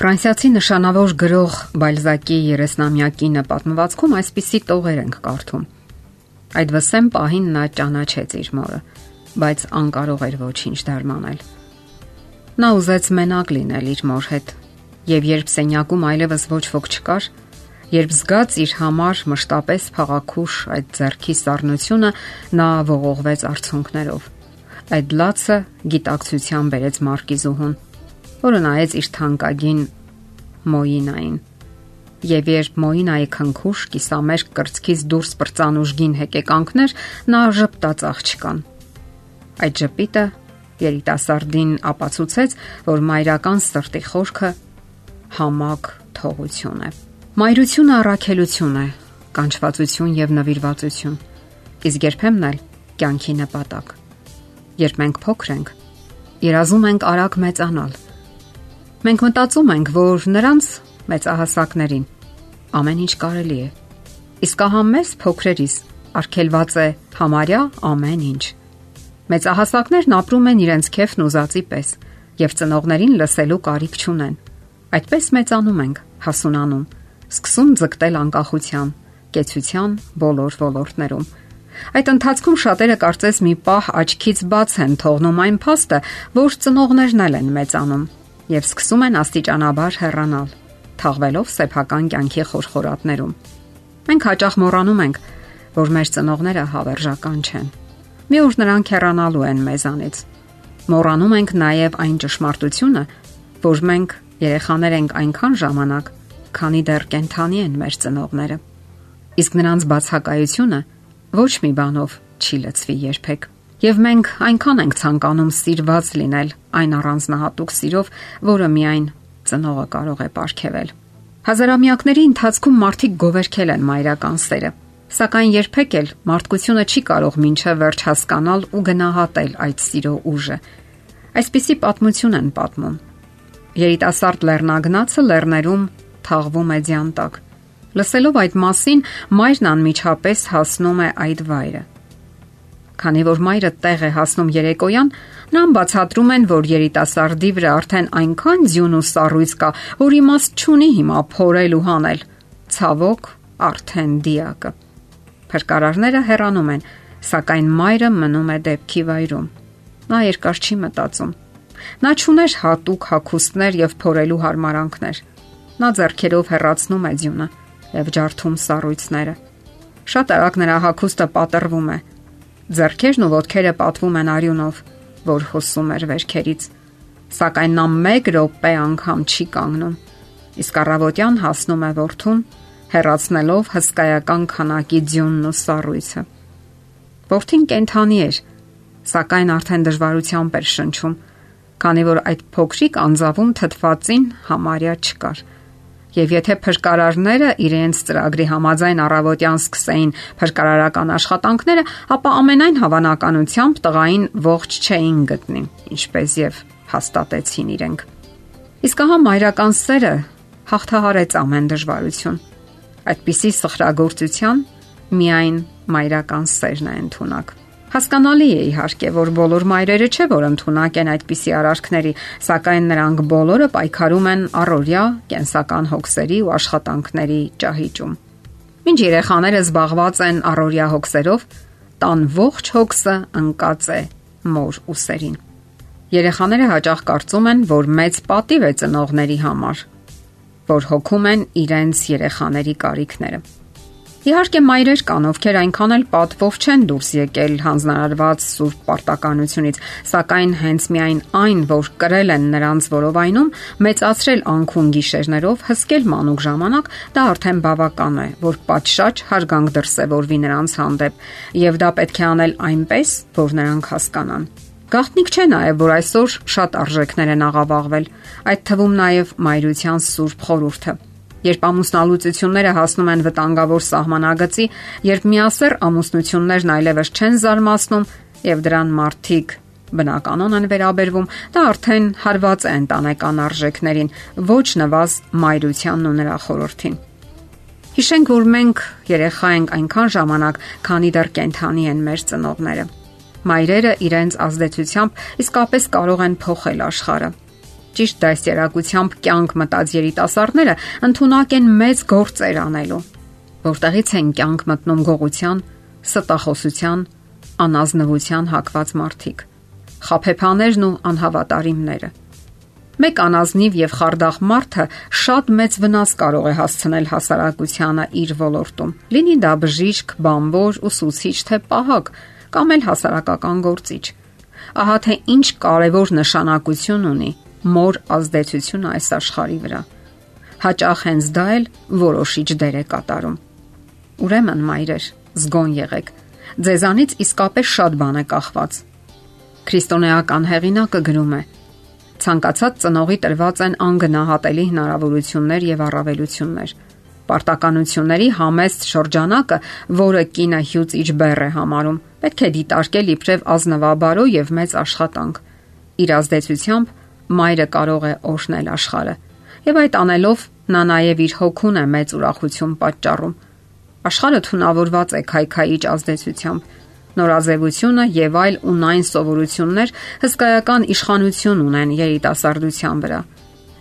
Ֆրանսիացի նշանավոր գրող Բալզակի 30-ամյակինը պատմվածքում այսպիսի տողեր ենք կարդում։ Այդ վսեմ պահին նա ճանաչեց իր մորը, բայց անկարող էր ոչինչ դարմանել։ Նա ուզեց մենակ լինել իր մոր հետ, եւ երբ սենյակում այլևս ոչ ոք չկար, երբ զգաց իր համար մշտապես փաղաքուշ այդ зерքի սառնությունը, նա ողողվեց արցունքներով։ Այդ լացը գիտակցության բերեց Մարկիզուհուն որը նայեց իր թանկագին Մոինային։ Եվ երբ Մոինայի քնքուշ կիսամերկ կրծքից դուրս բրծանուժգին հեկեկանքներ, նա ժպտաց աղջկան։ Այդ ժպիտը երիտասարդին ապացուցեց, որ մայրական սրտի խորքը համակ թողություն է։ Մայրությունը առաքելություն է, կանչվածություն եւ նվիրվածություն։ Իսկ երբեմն էլ կյանքի նպատակ։ Երբ մենք փոքր ենք, երազում ենք արագ մեծանալ Մենք մտածում ենք, որ նրանց մեծահասակներին ամեն ինչ կարելի է։ Իսկ ահա մեզ փոքրերիս արգելված է համարյա ամեն ինչ։ Մեծահասակներն ապրում են իրենց քեֆն ուզածի պես եւ ծնողներին լսելու կարիք չունեն։ Այդպես մեծանում ենք, հասունանում, սկսում ձգտել անկախության, կեցության բոլոր ոլորտներում։ Այդ ընթացքում շատերը կարծես մի պահ աչքից բաց են թողնում այն փաստը, որ ծնողներն են մեծանում եւ սկսում են աստիճանաբար հեռանալ, թաղվելով սեփական կյանքի խորխորատներում։ Մենք հաճախ մոռանում ենք, որ մեր ծնողները հավերժական չեն։ Մի օր նրանք հեռանալու են մեզանից։ Մոռանում ենք նաև այն ճշմարտությունը, որ մենք երեխաներ ենք այնքան ժամանակ, քանի դեռ կենթանի են մեր ծնողները։ Իսկ նրանց բացակայությունը ոչ մի բանով չի լցվի երբեք։ Եվ մենք այնքան ենք ցանկանում սիրված լինել այն առանձնահատուկ սիրով, որը միայն ծնողը կարող է ապարգևել։ Հազարամյակների ընթացքում մարդիկ գովերքել են մայրական սերը, սակայն երբեք էլ մարդկությունը չի կարող ոչ վերջ հասկանալ ու գնահատել այդ սիրո ուժը։ Այսպիսի պատմություն են պատմում։ Երիտասարդ լեռնագնացը լեռներում թաղվում է ձյան տակ։ Լսելով այդ մասին, մայրն անմիջապես հասնում է այդ վայրը Քանի որ մայրը տեղ է հասնում երեկոյան, նրան բացատրում են, որ երիտասարդի վրա արդեն այնքան ձյուն ու սառույց կա, որ իմաստ չունի հիմա փորել ու հանել։ Ցավոք, արդեն դիակը։ Փրկարարները հեռանում են, սակայն մայրը մնում է դեպքի վայրում։ Նա երկար չի մտածում։ Նա ճուներ հատուկ հակոստներ եւ փորելու հարմարանքներ։ Նա зерքերով հեռացնում է ձյունը եւ ջարդում սառույցները։ Շատ արագ նրա հակոստը պատրվում է։ Ձեռքերն ու ոտքերը պատվում են արյունով, որ հոսում էր վերքերից, սակայն նա մեկ րոպե անգամ չի կանգնում։ Իսկ առավոտյան հասնում է ворթուն, հեռացնելով հսկայական քանակի ձյունն ու սառույցը։ Ворթին կենթանի էր, սակայն արդեն դժվարությամբ էր շնչում, քանի որ այդ փոքրիկ անձավում թթվածին համարյա չկար եւ եթե փրկարարները իրենց ծրագրի համաձայն առավոտյան սկսեին փրկարարական աշխատանքները, ապա ամենայն հավանականությամբ տղային ողջ չէին գտնի, ինչպես եւ հաստատեցին իրենք։ Իսկ ահա մայրական սերը հաղթահարեց ամեն դժվարություն։ Այդպիսի սխրագործության միայն մայրական սերն է ընդունակ։ Հասկանալի է իհարկե, որ բոլոր մայրերը չէ, որ ընդունակ են այդպիսի արարքների, սակայն նրանք բոլորը պայքարում են առօրյա կենսական հոգսերի ու աշխատանքների ճահիճում։ Մինչ երեխաները զբաղված են առօրյա հոգսերով, տան ողջ հոգսը ընկած է մոր ուսերին։ Երեխաները հաճախ կարծում են, որ մեծ պատիվ է ծնողների համար, որ հոգում են իրենց երեխաների կարիքները։ Իհարկե մայրեր կան, ովքեր այնքան էլ պատվով չեն դուրս եկել հանձնարարված սուրբ պարտականությունից, սակայն հենց միայն այն, որ կրել են նրանց որովայնում, մեծացրել անքուն գիշերներով, հսկել մանուկ ժամանակ, դա արդեն բավական է, որ պատշաճ հարգանք դրսևորվի նրանց հանդեպ, եւ դա պետք է անել այնպես, որ նրանք հասկանան։ Գաղտնիք չէ նաև, որ այսօր շատ արժեքներ են աղավաղվել, այդ թվում նաև մայրության սուրբ խորհուրդը երբ ամուսնալուծությունները հասնում են վտանգավոր սահմանագծի, երբ միասեռ ամուսնություններն այլևս չեն զարմացնում եւ դրան մարտիկ բնականon են վերաբերվում, դա արդեն հարված է ընտանեկան արժեքներին, ոչ նվազ մայրությանն ու նրա խորհրդին։ Հիշենք, որ մենք երեխա ենք այնքան ժամանակ, քանի դեռ կենթանի են մեր ծնողները։ Մայրերը իրենց ազդեցությամբ իսկապես կարող են փոխել աշխարհը Ճիշտ դասերակցությամբ կյանք մտած երիտասարդները ընդունակ են մեծ գործեր անելու, որտեղից են կյանք մտնում գողության, ստախոսության, անազնվության հակված մարդիկ, խափեփաներն ու անհավատարիմները Մեկ անազնիվ եւ խարդախ մարդը շատ մեծ վնաս կարող է հասցնել հասարակությանը իր ոլորտում։ Լինի դա բժիշկ, բանվոր, ուսուցիչ թե պահակ կամ էլ հասարակական գործիչ։ Ահա թե ինչ կարևոր նշանակություն ունի մոր ազդեցությունը այս աշխարհի վրա։ Հաճախ հենց դա էլ որոշիչ դեր է կատարում։ Ուրեմն, մայրեր, զգոն եղեք։ Ձեզանից իսկապես շատ բան է կախված։ Քրիստոնեական հեղինակը գրում է. Ցանկացած ծնողի տրված են անգնահատելի հնարավորություններ եւ առավելություններ։ Պարտականությունների համեստ շրջանակը, որը կինը հյուծիչ բեռ է համարում, պետք է դիտարկել իբրև ազնվաբարո եւ մեծ աշխատանք։ Իր ազդեցությամբ մայրը կարող է օշնել աշխարհը։ Եվ այդ անելով նա նաև իր հոգուն է մեծ ուրախություն պատճառում։ Աշխարհը թունավորված է քայքայիչ ազդեցությամբ նորաձևությունը եւ այլ ունայն սովորություններ հսկայական իշխանություն ունեն երիտասարդության վրա։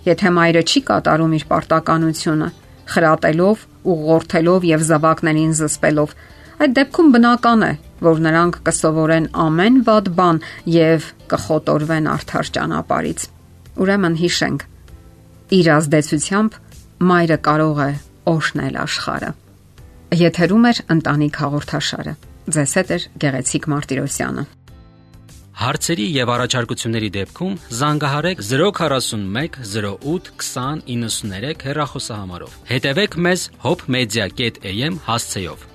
Եթե մայրը չի կատարում իր պարտականությունը, խրատելով, ուղղորդելով եւ զավակներին զսպելով, այդ դեպքում բնական է, որ նրանք կսովորեն ամեն վատ բան եւ կխոտորվեն արդար ճանապարից։ Ուրեմն հիշենք. իր ազդեցությամբ մայրը կարող է օշնել աշխարհը։ Եթերում է ընտանիք հաղորդաշարը։ Ձեզ հետ է Գեղեցիկ Մարտիրոսյանը։ Հարցերի եւ առաջարկությունների դեպքում զանգահարեք 041 08 20 93 հեռախոսահամարով։ Հետևեք մեզ hopmedia.am հասցեով։